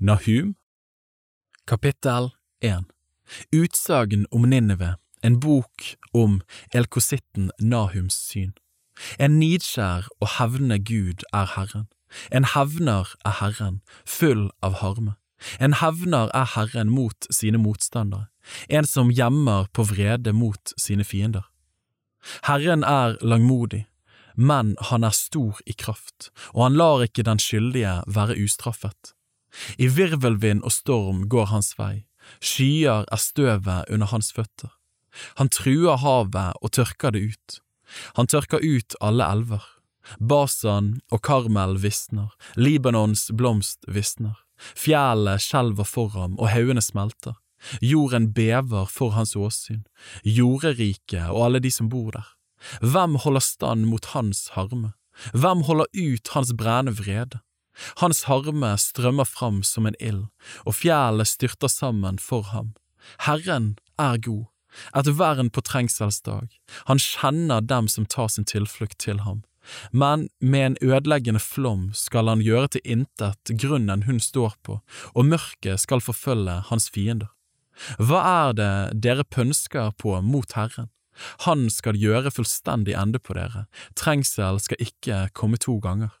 Nahum Kapittel 1 Utsagn om Ninive, en bok om elkositten Nahums syn. En nidskjær og hevnende Gud er Herren. En hevner er Herren, full av harme. En hevner er Herren mot sine motstandere, en som gjemmer på vrede mot sine fiender. Herren er langmodig, men han er stor i kraft, og han lar ikke den skyldige være ustraffet. I virvelvind og storm går hans vei, skyer er støvet under hans føtter. Han truer havet og tørker det ut. Han tørker ut alle elver. Basan og Karmel visner, Libanons blomst visner. fjellet skjelver for ham og haugene smelter. Jorden bever for hans åsyn, jorderiket og alle de som bor der. Hvem holder stand mot hans harme? Hvem holder ut hans brennende vrede? Hans harme strømmer fram som en ild, og fjellene styrter sammen for ham. Herren er god, et vern på trengselsdag, han kjenner dem som tar sin tilflukt til ham. Men med en ødeleggende flom skal han gjøre til intet grunnen hun står på, og mørket skal forfølge hans fiender. Hva er det dere pønsker på mot Herren? Han skal gjøre fullstendig ende på dere, trengsel skal ikke komme to ganger.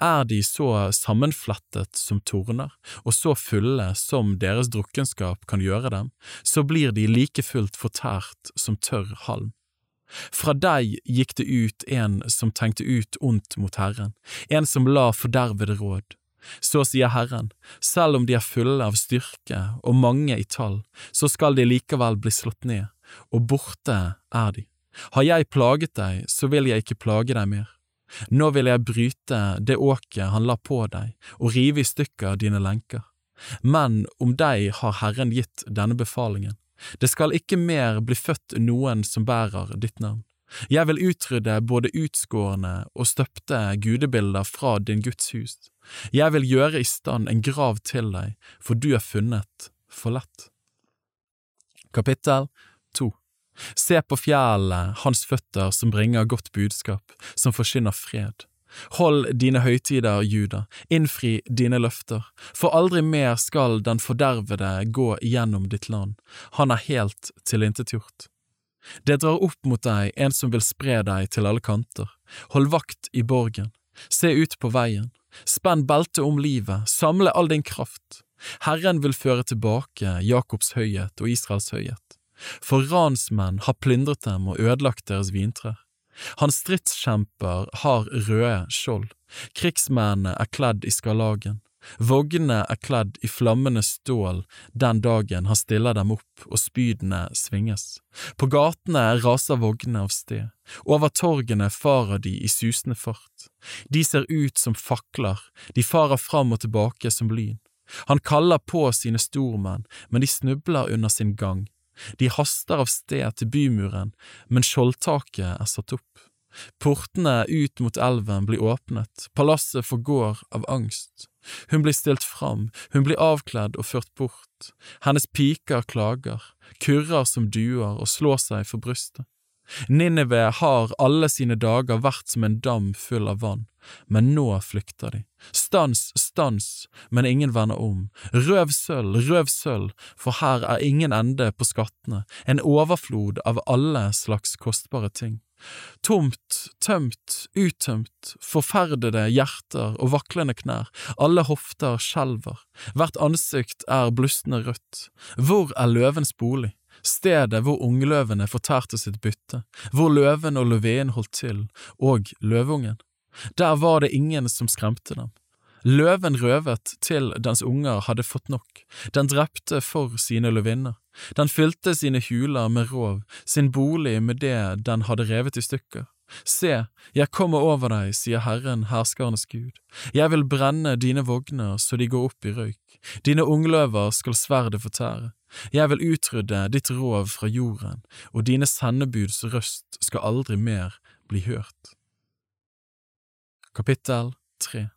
Er de så sammenflettet som torner, og så fulle som deres drukkenskap kan gjøre dem, så blir de like fullt fortært som tørr halm. Fra deg gikk det ut en som tenkte ut ondt mot Herren, en som la fordervede råd. Så sier Herren, selv om de er fulle av styrke og mange i tall, så skal de likevel bli slått ned, og borte er de. Har jeg plaget deg, så vil jeg ikke plage deg mer. Nå vil jeg bryte det åket han la på deg, og rive i stykker dine lenker. Men om deg har Herren gitt denne befalingen. Det skal ikke mer bli født noen som bærer ditt navn. Jeg vil utrydde både utskårne og støpte gudebilder fra din Guds hus. Jeg vil gjøre i stand en grav til deg, for du er funnet for lett. Kapittel 2 Se på fjellene, hans føtter som bringer godt budskap, som forsyner fred. Hold dine høytider, Juda, innfri dine løfter, for aldri mer skal den fordervede gå gjennom ditt land, han er helt tilintetgjort. Det drar opp mot deg en som vil spre deg til alle kanter, hold vakt i borgen, se ut på veien, spenn beltet om livet, samle all din kraft. Herren vil føre tilbake Jakobs høyhet og Israels høyhet for ransmenn har plyndret dem og ødelagt deres vintrær. Hans stridskjemper har røde skjold, krigsmennene er kledd i skarlagen, vognene er kledd i flammende stål den dagen han stiller dem opp og spydene svinges. På gatene raser vognene av sted, over torgene farer de i susende fart. De ser ut som fakler, de farer fram og tilbake som lyn. Han kaller på sine stormenn, men de snubler under sin gang de haster av sted til bymuren, men skjoldtaket er satt opp. Portene ut mot elven blir åpnet, palasset forgår av angst. Hun blir stilt fram, hun blir avkledd og ført bort. Hennes piker klager, kurrer som duer og slår seg for brystet. Ninive har alle sine dager vært som en dam full av vann, men nå flykter de. Stans, stans, men ingen vender om. Røv sølv, røv sølv, for her er ingen ende på skattene, en overflod av alle slags kostbare ting. Tomt, tømt, uttømt, forferdede hjerter og vaklende knær, alle hofter skjelver, hvert ansikt er blussende rødt. Hvor er løvens bolig? Stedet hvor ungløvene fortærte sitt bytte, hvor løven og løveen holdt til, og løveungen. Der var det ingen som skremte dem. Løven røvet til dens unger hadde fått nok, den drepte for sine løvinner, den fylte sine huler med rov, sin bolig med det den hadde revet i stykker. Se, jeg kommer over deg, sier Herren, herskernes Gud, jeg vil brenne dine vogner så de går opp i røyk, dine ungløver skal sverdet fortære, jeg vil utrydde ditt rov fra jorden, og dine sendebuds røst skal aldri mer bli hørt. Kapittel 3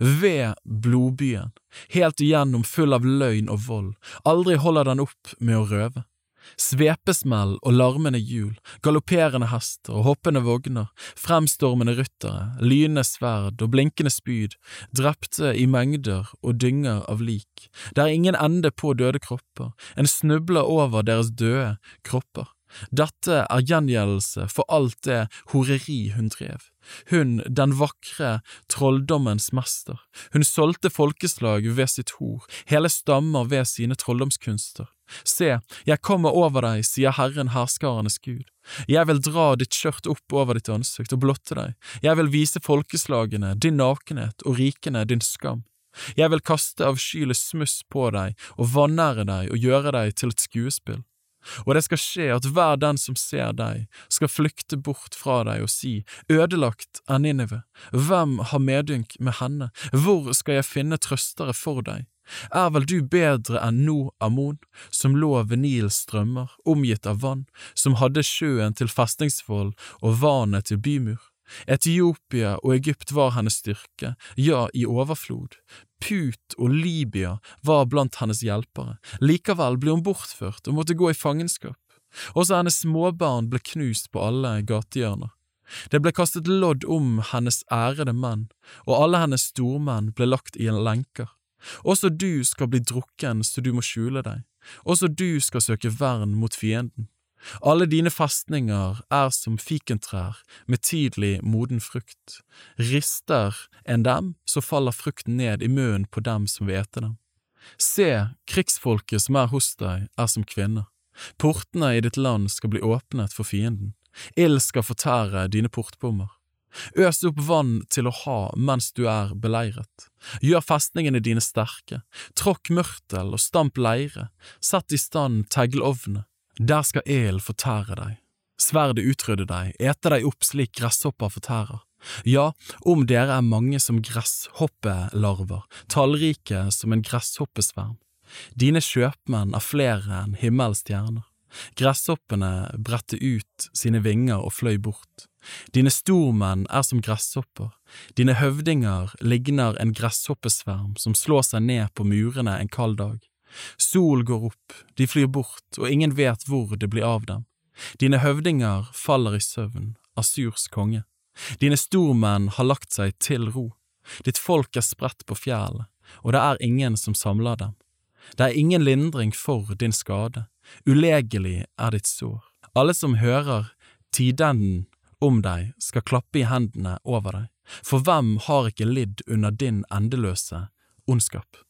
Ved blodbyen, helt igjennom full av løgn og vold, aldri holder den opp med å røve. Svepesmell og larmende hjul, galopperende hester og hoppende vogner, fremstormende ryttere, lynende sverd og blinkende spyd, drepte i mengder og dynger av lik, det er ingen ende på døde kropper, en snubler over deres døde kropper. Dette er gjengjeldelse for alt det horeri hun drev. Hun, den vakre trolldommens mester. Hun solgte folkeslag ved sitt hor, hele stammer ved sine trolldomskunster. Se, jeg kommer over deg, sier Herren herskarenes Gud. Jeg vil dra ditt skjørt opp over ditt ansikt og blotte deg. Jeg vil vise folkeslagene din nakenhet og rikene din skam. Jeg vil kaste avskyelig smuss på deg og vanære deg og gjøre deg til et skuespill. Og det skal skje at hver den som ser deg, skal flykte bort fra deg og si, ødelagt er Ninive, hvem har medynk med henne, hvor skal jeg finne trøstere for deg? Er vel du bedre enn No Amon, som lå ved Nils strømmer, omgitt av vann, som hadde sjøen til festningsvoll og vannet til bymur? Etiopia og Egypt var hennes styrke, ja, i overflod. Put og Libya var blant hennes hjelpere, likevel ble hun bortført og måtte gå i fangenskap. Også hennes småbarn ble knust på alle gatehjørner. Det ble kastet lodd om hennes ærede menn, og alle hennes stormenn ble lagt i en lenker. Også du skal bli drukken så du må skjule deg, også du skal søke vern mot fienden. Alle dine festninger er som fikentrær med tidlig moden frukt. Rister en dem, så faller frukten ned i munnen på dem som vil ete dem. Se, krigsfolket som er hos deg, er som kvinner. Portene i ditt land skal bli åpnet for fienden. Ild skal fortære dine portbommer. Øs opp vann til å ha mens du er beleiret. Gjør festningene dine sterke. Tråkk mørtel og stamp leire. Sett i stand teglovner. Der skal ilden fortære deg, sverdet utrydde deg, ete deg opp slik gresshopper fortærer. Ja, om dere er mange som gresshoppelarver, tallrike som en gresshoppesverm. Dine kjøpmenn er flere enn himmels stjerner. Gresshoppene bredte ut sine vinger og fløy bort. Dine stormenn er som gresshopper, dine høvdinger ligner en gresshoppesverm som slår seg ned på murene en kald dag. Sol går opp, de flyr bort, og ingen vet hvor det blir av dem. Dine høvdinger faller i søvn, Asurs konge. Dine stormenn har lagt seg til ro. Ditt folk er spredt på fjellet, og det er ingen som samler dem. Det er ingen lindring for din skade, ulegelig er ditt sår. Alle som hører tidenden om deg, skal klappe i hendene over deg, for hvem har ikke lidd under din endeløse ondskap?